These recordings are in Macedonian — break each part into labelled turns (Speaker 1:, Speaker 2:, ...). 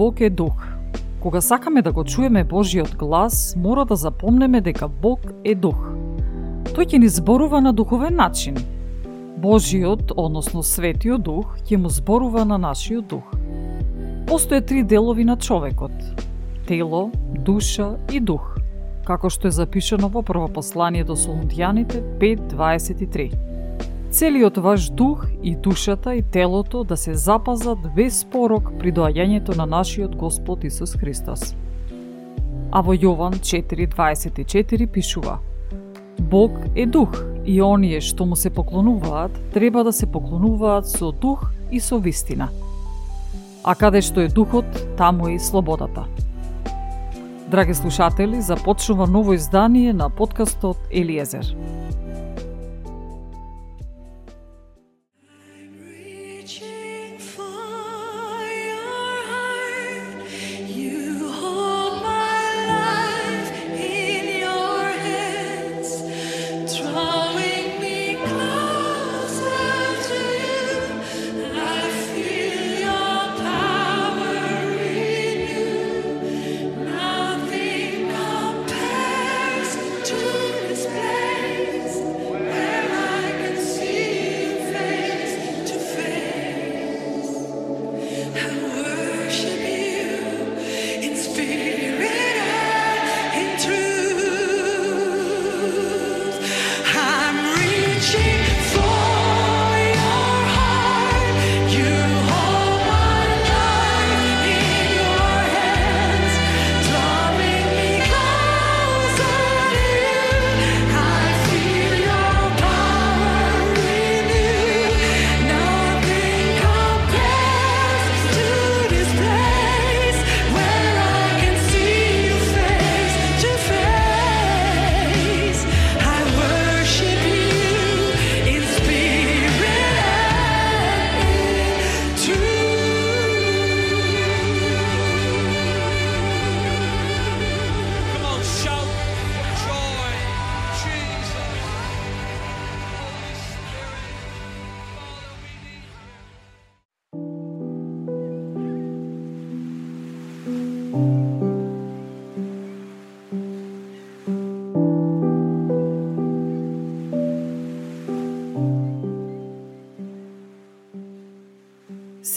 Speaker 1: Бог е дух. Кога сакаме да го чуеме Божиот глас, мора да запомнеме дека Бог е дух. Тој ќе ни зборува на духовен начин. Божиот, односно Светиот Дух, ќе му зборува на нашиот дух. Постоje три делови на човекот. Тело, душа и дух, како што е запишано во прво послание до Солунтијаните 5.23 целиот ваш дух и душата и телото да се запазат без порок при доаѓањето на нашиот Господ Исус Христос. А во Јован 4.24 пишува Бог е дух и оние што му се поклонуваат треба да се поклонуваат со дух и со вистина. А каде што е духот, таму е и слободата. Драги слушатели, започнува ново издание на подкастот Елиезер.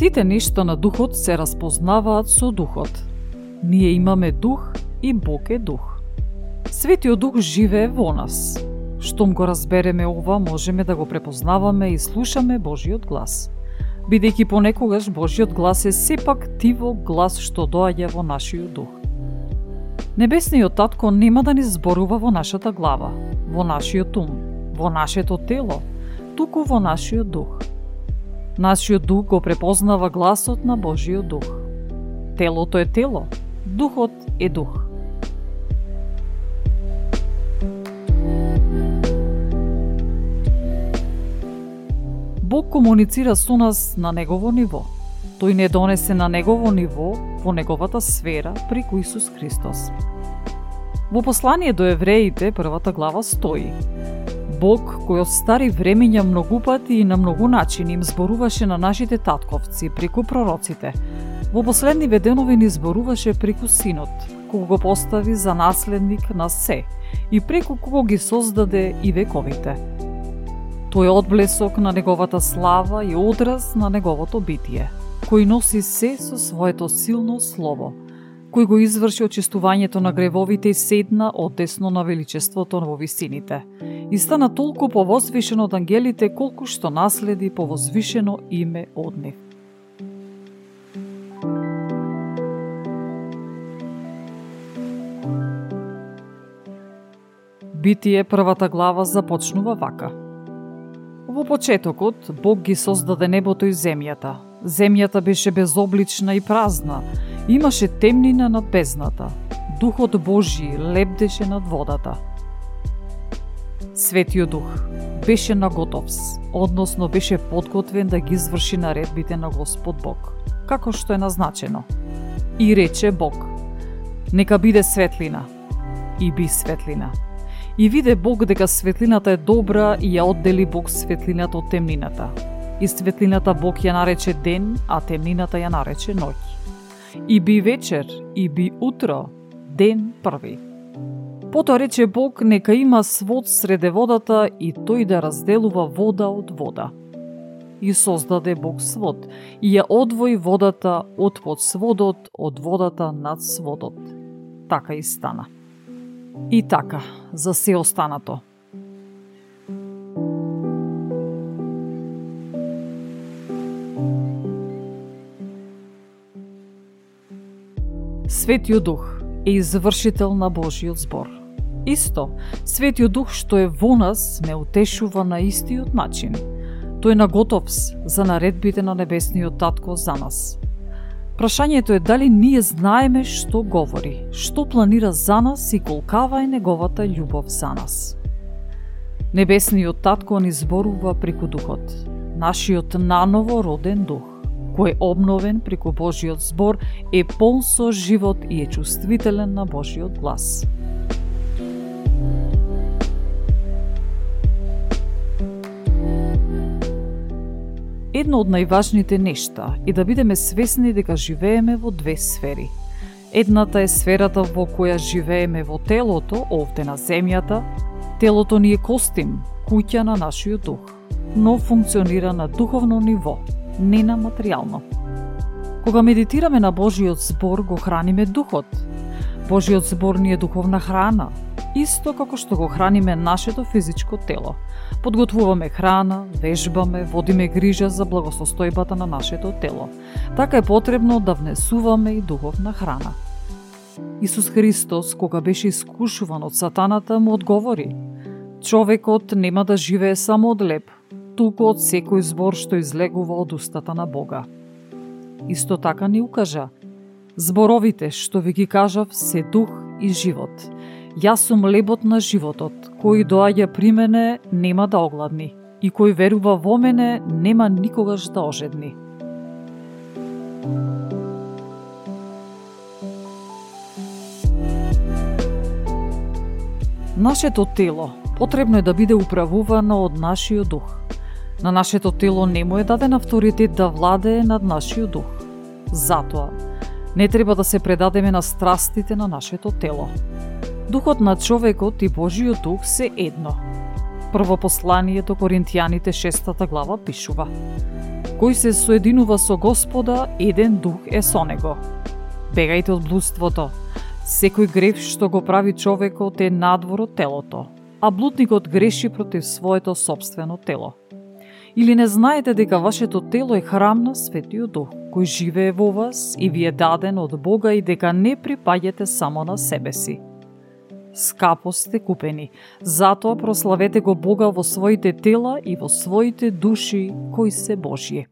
Speaker 1: Сите нешта на духот се распознаваат со духот. Ние имаме дух и Бог е дух. Светиот дух живее во нас. Штом го разбереме ова, можеме да го препознаваме и слушаме Божиот глас. Бидејќи понекогаш Божиот глас е сепак тиво глас што доаѓа во нашиот дух. Небесниот татко нема да ни зборува во нашата глава, во нашиот ум, во нашето тело, туку во нашиот дух – Нашиот дух го препознава гласот на Божиот дух. Телото е тело, духот е дух. Бог комуницира со нас на негово ниво. Тој не донесе на негово ниво во неговата сфера преку Исус Христос. Во послание до евреите, првата глава стои Бог, кој од стари времења многу пати и на многу начини им зборуваше на нашите татковци преку пророците, во последниве денови ни зборуваше преку Синот, кога го постави за наследник на се и преку кого ги создаде и вековите. Тој е одблесок на неговата слава и одраз на неговото битие, кој носи се со своето силно слово, кој го изврши очистувањето на гревовите и седна одесно на величеството во висините – и стана толку повозвишен од ангелите колку што наследи повозвишено име од нив. Битие првата глава започнува вака. Во почетокот, Бог ги создаде небото и земјата. Земјата беше безоблична и празна. Имаше темнина над бездната. Духот Божи лебдеше над водата. Светиот Дух беше на готовс, односно беше подготвен да ги изврши наредбите на Господ Бог, како што е назначено. И рече Бог, нека биде светлина. И би светлина. И виде Бог дека светлината е добра и ја оддели Бог светлината од темнината. И светлината Бог ја нарече ден, а темнината ја нарече ноќ. И би вечер, и би утро, ден први. Потоа рече Бог нека има свод среде водата и тој да разделува вода од вода. И создаде Бог свод и ја одвои водата од под сводот од водата над сводот. Така и стана. И така, за се останато. Светиот Дух е извршител на Божиот збор. Исто, Светиот Дух што е во нас ме утешува на истиот начин. Тој наготов за наредбите на Небесниот Татко за нас. Прашањето е дали ние знаеме што говори, што планира за нас и колкава е неговата љубов за нас. Небесниот Татко ни зборува преку Духот, нашиот наново роден Дух, кој е обновен преку Божиот збор, е полн со живот и е чувствителен на Божиот глас. Едно од најважните нешта е да бидеме свесни дека живееме во две сфери. Едната е сферата во која живееме во телото, овде на земјата. Телото ни е костим, куќа на нашиот дух, но функционира на духовно ниво, не на материјално. Кога медитираме на Божиот збор, го храниме духот. Божиот збор ни е духовна храна, исто како што го храниме нашето физичко тело. Подготвуваме храна, вежбаме, водиме грижа за благосостојбата на нашето тело. Така е потребно да внесуваме и духовна храна. Исус Христос, кога беше искушуван од сатаната, му одговори Човекот нема да живее само од леп, туку од секој збор што излегува од устата на Бога. Исто така ни укажа Зборовите што ви ги кажав се дух и живот. Јас сум лебот на животот, кој доаѓа при мене нема да огладни, и кој верува во мене нема никогаш да ожедни. Нашето тело потребно е да биде управувано од нашиот дух. На нашето тело не му е даден авторитет да владее над нашиот дух. Затоа, не треба да се предадеме на страстите на нашето тело. Духот на човекот и Божиот дух се едно. Прво послание до Коринтијаните 6 глава пишува Кој се соединува со Господа, еден дух е со него. Бегајте од блудството. Секој греф што го прави човекот е надвор од телото, а блудникот греши против своето собствено тело. Или не знаете дека вашето тело е храм на Светиот Дух, кој живее во вас и ви е даден од Бога и дека не припаѓате само на себе си – скапо сте купени. Затоа прославете го Бога во своите тела и во своите души кои се Божји.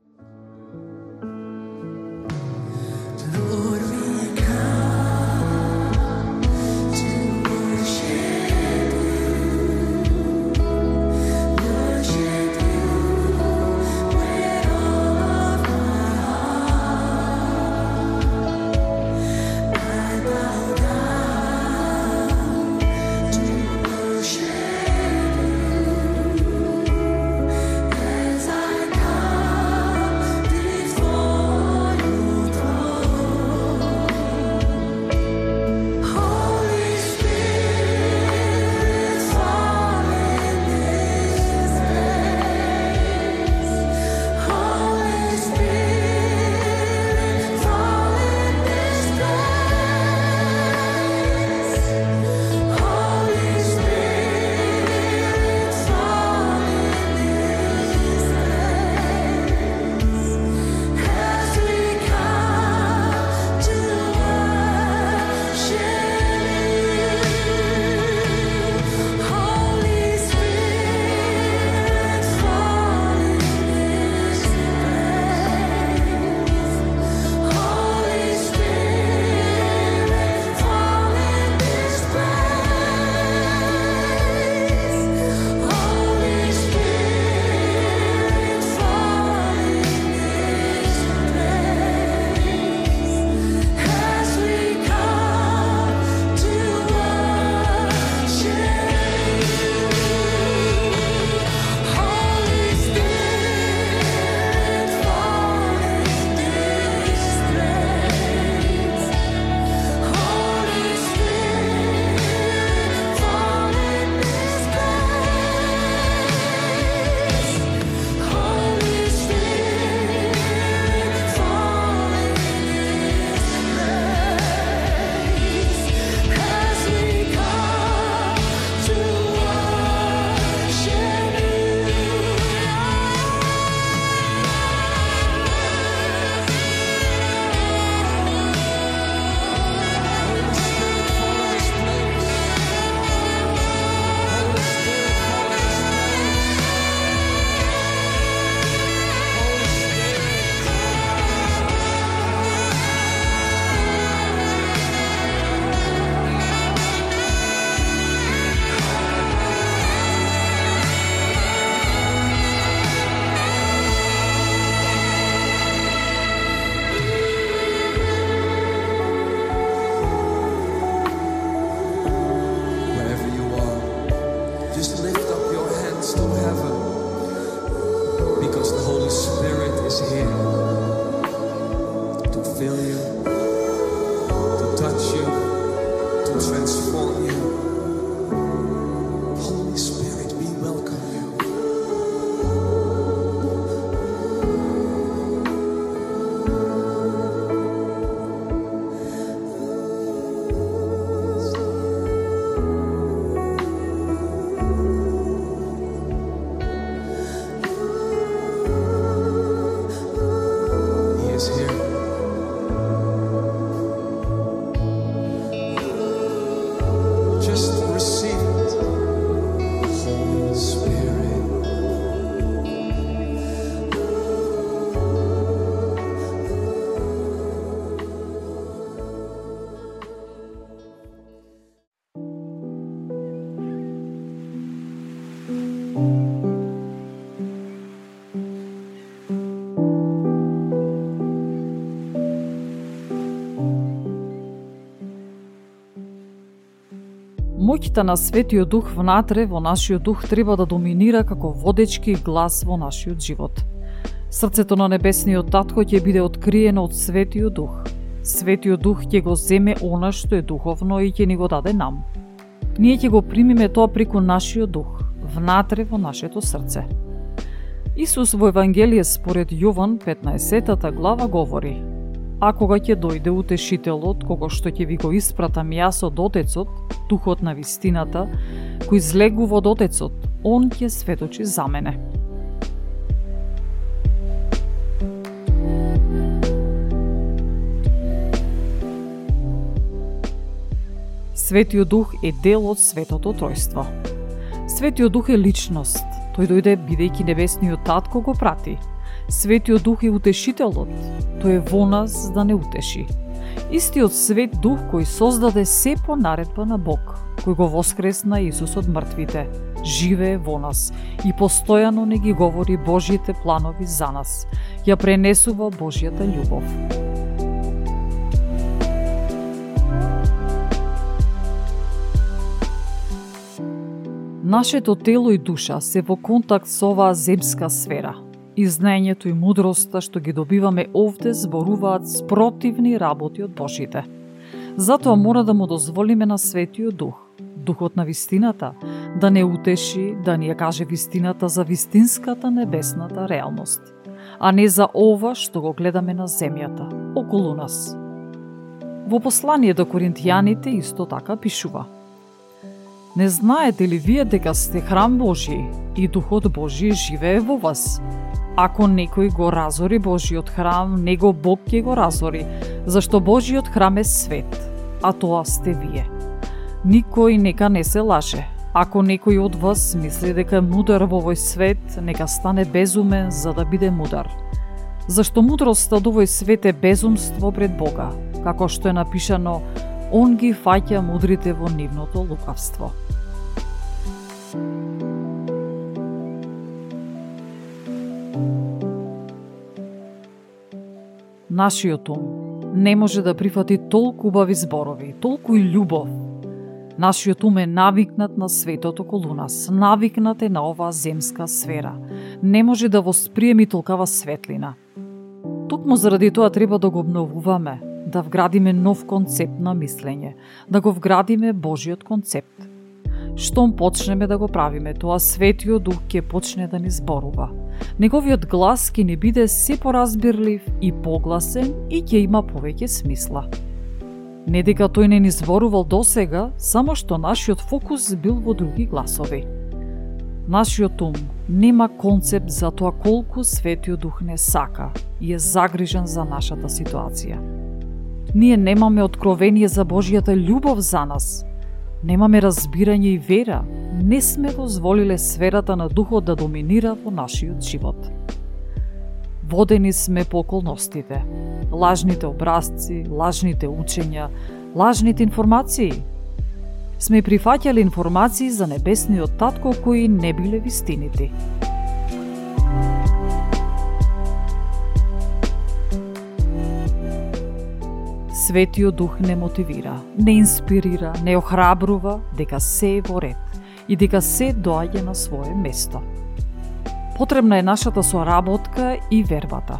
Speaker 2: Is here.
Speaker 1: Моќта на Светиот Дух внатре во нашиот дух треба да доминира како водечки глас во нашиот живот. Срцето на Небесниот Татко ќе биде откриено од Светиот Дух. Светиот Дух ќе го земе она што е духовно и ќе ни го даде нам. Ние ќе го примиме тоа преку нашиот дух, внатре во нашето срце. Исус во Евангелие според Јован 15 глава говори А кога ќе дојде утешителот, кого што ќе ви го испратам јас од Отецот, Духот на вистината, кој злегува од Отецот, Он ќе сведочи за мене. Светиот Дух е дел од Светото Тројство. Светиот Дух е личност. Тој дојде бидејќи небесниот татко го прати. Светиот Дух е утешителот. Тој е во нас да не утеши. Истиот Свет Дух кој создаде се по наредба на Бог, кој го воскресна Исус од мртвите, живее во нас и постојано не ги говори Божјите планови за нас. Ја пренесува Божјата љубов. Нашето тело и душа се во контакт со оваа земска сфера. И знаењето и мудроста што ги добиваме овде зборуваат спротивни работи од Божите. Затоа мора да му дозволиме на Светиот Дух, Духот на вистината, да не утеши, да ни ја каже вистината за вистинската небесната реалност, а не за ова што го гледаме на земјата, околу нас. Во послание до Коринтијаните исто така пишува – Не знаете ли вие дека сте храм Божи и Духот Божи живее во вас? Ако некој го разори Божиот храм, него Бог ќе го разори, зашто Божиот храм е свет, а тоа сте вие. Никој нека не се лаже. Ако некој од вас мисли дека е мудар во овој свет, нека стане безумен за да биде мудар. Зашто мудроста од овој свет е безумство пред Бога, како што е напишано Он ги фаќа мудрите во нивното лукавство. Нашиот ум не може да прифати толку убави зборови, толку и љубов. Нашиот ум е навикнат на светот околу нас, навикнат е на оваа земска сфера. Не може да восприеми толкава светлина. Токму заради тоа треба да го обновуваме, да вградиме нов концепт на мислење, да го вградиме Божиот концепт. Штом почнеме да го правиме, тоа Светиот Дух ќе почне да ни зборува. Неговиот глас ќе ни биде се поразбирлив и погласен и ќе има повеќе смисла. Не дека тој не ни зборувал досега, само што нашиот фокус бил во други гласови. Нашиот ум нема концепт за тоа колку Светиот Дух не сака и е загрижен за нашата ситуација. Ние немаме откровение за Божјата љубов за нас. Немаме разбирање и вера. Не сме дозволиле сферата на духот да доминира во нашиот живот. Водени сме по околностите. Лажните образци, лажните учења, лажните информации. Сме прифаќале информации за небесниот татко кои не биле вистините. Светиот Дух не мотивира, не инспирира, не охрабрува дека се е во ред и дека се доаѓа на свое место. Потребна е нашата соработка и вербата.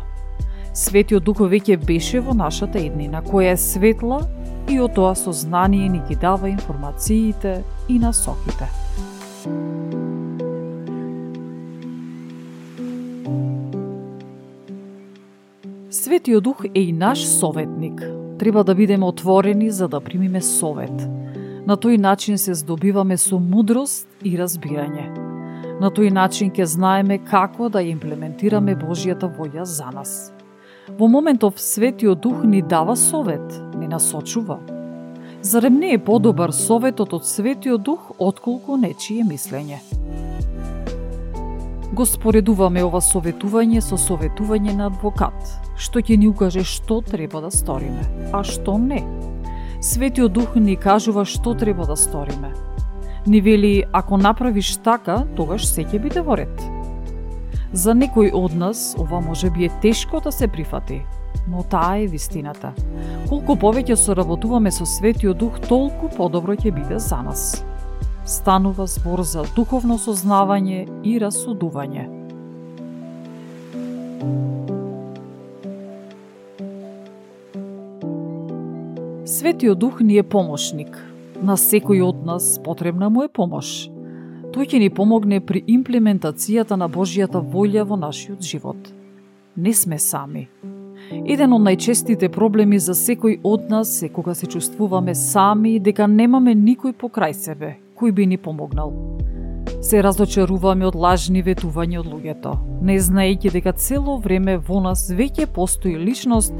Speaker 1: Светиот Дух веќе беше во нашата еднина, која е светла и од тоа сознание ни ги дава информациите и насоките. Светиот Дух е и наш советник. Треба да бидеме отворени за да примиме совет. На тој начин се здобиваме со мудрост и разбирање. На тој начин ќе знаеме како да ја имплементираме Божијата воја за нас. Во моментов Светиот Дух ни дава совет, ни насочува. Зарем не е подобар советот од Светиот Дух отколку нечие мислење? Го споредуваме ова советување со советување на адвокат, што ќе ни укаже што треба да сториме, а што не. Светиот Дух ни кажува што треба да сториме. Ни вели, ако направиш така, тогаш се ќе биде во ред. За некој од нас ова може би е тешко да се прифати, но таа е вистината. Колку повеќе соработуваме со Светиот Дух, толку подобро ќе биде за нас станува збор за духовно сознавање и расудување. Светиот Дух ни е помошник. На секој од нас потребна му е помош. Тој ќе ни помогне при имплементацијата на Божијата волја во нашиот живот. Не сме сами. Еден од најчестите проблеми за секој од нас е кога се чувствуваме сами и дека немаме никој покрај себе кој би ни помогнал. Се разочаруваме од лажни ветувања од луѓето, не знаејќи дека цело време во нас веќе постои личност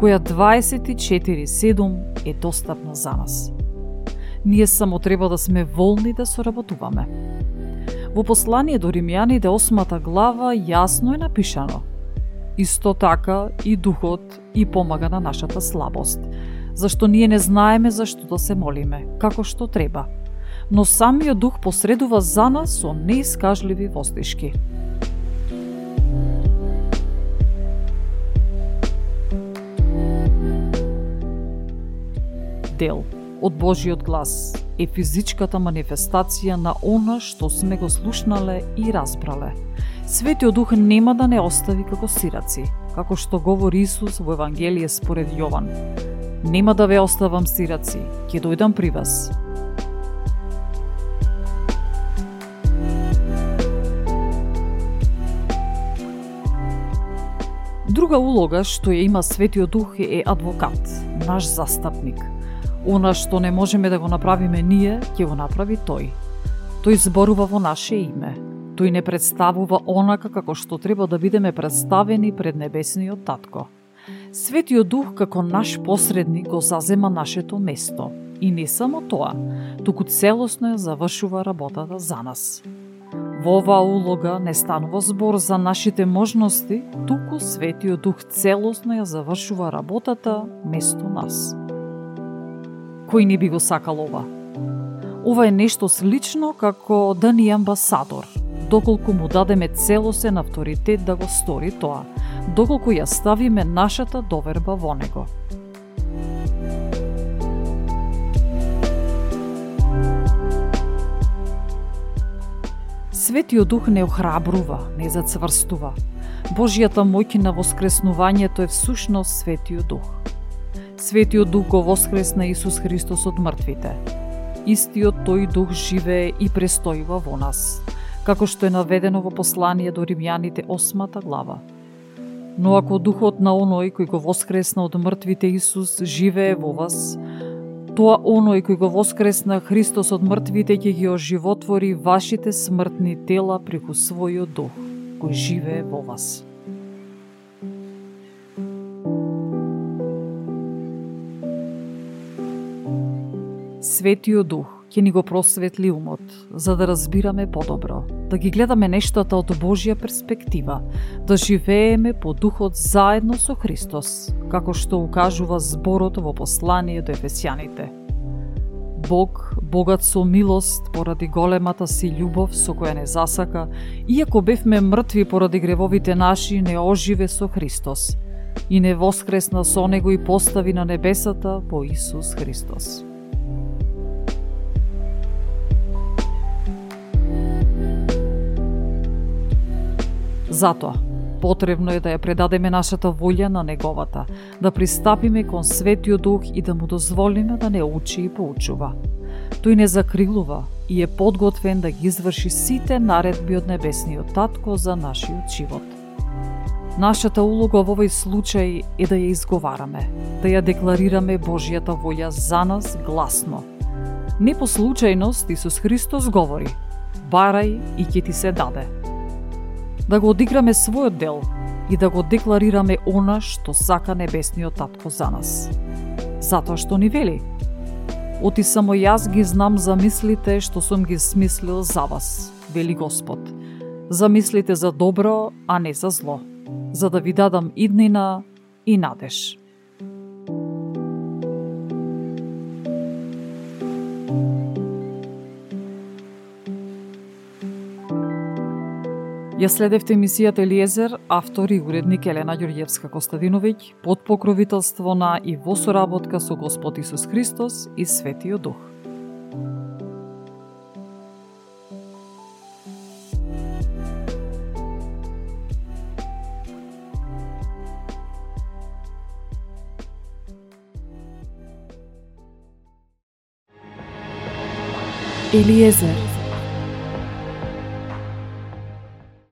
Speaker 1: која 24/7 е достапна за нас. Ние само треба да сме волни да соработуваме. Во послание до Римјаните 8 глава јасно е напишано Исто така и духот и помага на нашата слабост, зашто ние не знаеме зашто да се молиме, како што треба – но самиот дух посредува за нас со неискажливи воздишки. Дел од Божиот глас е физичката манифестација на она што сме го слушнале и разбрале. Светиот Дух нема да не остави како сираци, како што говори Исус во Евангелие според Јован. Нема да ве оставам сираци, ќе дојдам при вас. Друга улога што ја има Светиот Дух е адвокат, наш застапник. Она што не можеме да го направиме ние, ќе го направи тој. Тој зборува во наше име. Тој не представува онака како што треба да бидеме представени пред небесниот татко. Светиот Дух како наш посредник го зазема нашето место. И не само тоа, туку целосно ја завршува работата за нас. Во оваа улога не станува збор за нашите можности, туку Светиот Дух целосно ја завршува работата место нас. Кој не би го сакал ова? Ова е нешто слично како да ни амбасадор, доколку му дадеме целосен авторитет да го стори тоа, доколку ја ставиме нашата доверба во него. Светиот Дух не охрабрува, не зацврстува. Божијата моќ на воскреснувањето е всушност Светиот Дух. Светиот Дух го воскресна Исус Христос од мртвите. Истиот тој Дух живее и престојува во нас, како што е наведено во послание до Римјаните 8 глава. Но ако Духот на оној кој го воскресна од мртвите Исус живее во вас, тоа оној кој го воскресна Христос од мртвите ќе ги оживотвори вашите смртни тела преку својот дух, кој живее во вас. Светиот Дух ќе ни го просветли умот, за да разбираме подобро, да ги гледаме нештата од Божја перспектива, да живееме по Духот заедно со Христос, како што укажува зборот во послание до Ефесијаните. Бог, богат со милост поради големата си љубов со која не засака, иако бевме мртви поради гревовите наши, не оживе со Христос и не воскресна со Него и постави на небесата по Исус Христос. Затоа, Потребно е да ја предадеме нашата волја на неговата, да пристапиме кон Светиот Дух и да му дозволиме да не учи и поучува. Тој не закрилува и е подготвен да ги изврши сите наредби од Небесниот Татко за нашиот живот. Нашата улога во овој случај е да ја изговараме, да ја декларираме Божијата волја за нас гласно. Не по случајност Исус Христос говори: Барај и ќе ти се даде да го одиграме својот дел и да го декларираме она што сака Небесниот Татко за нас. Затоа што ни вели, Оти само јас ги знам за мислите што сум ги смислил за вас, вели Господ. Замислите за добро, а не за зло, за да ви дадам иднина и надеж. Ја следевте емисијата Елиезер, автор и уредник Елена Ѓорѓевска Костадиновиќ, под покровителство на и во соработка со Господ Исус Христос и Светиот Дух. Елиезер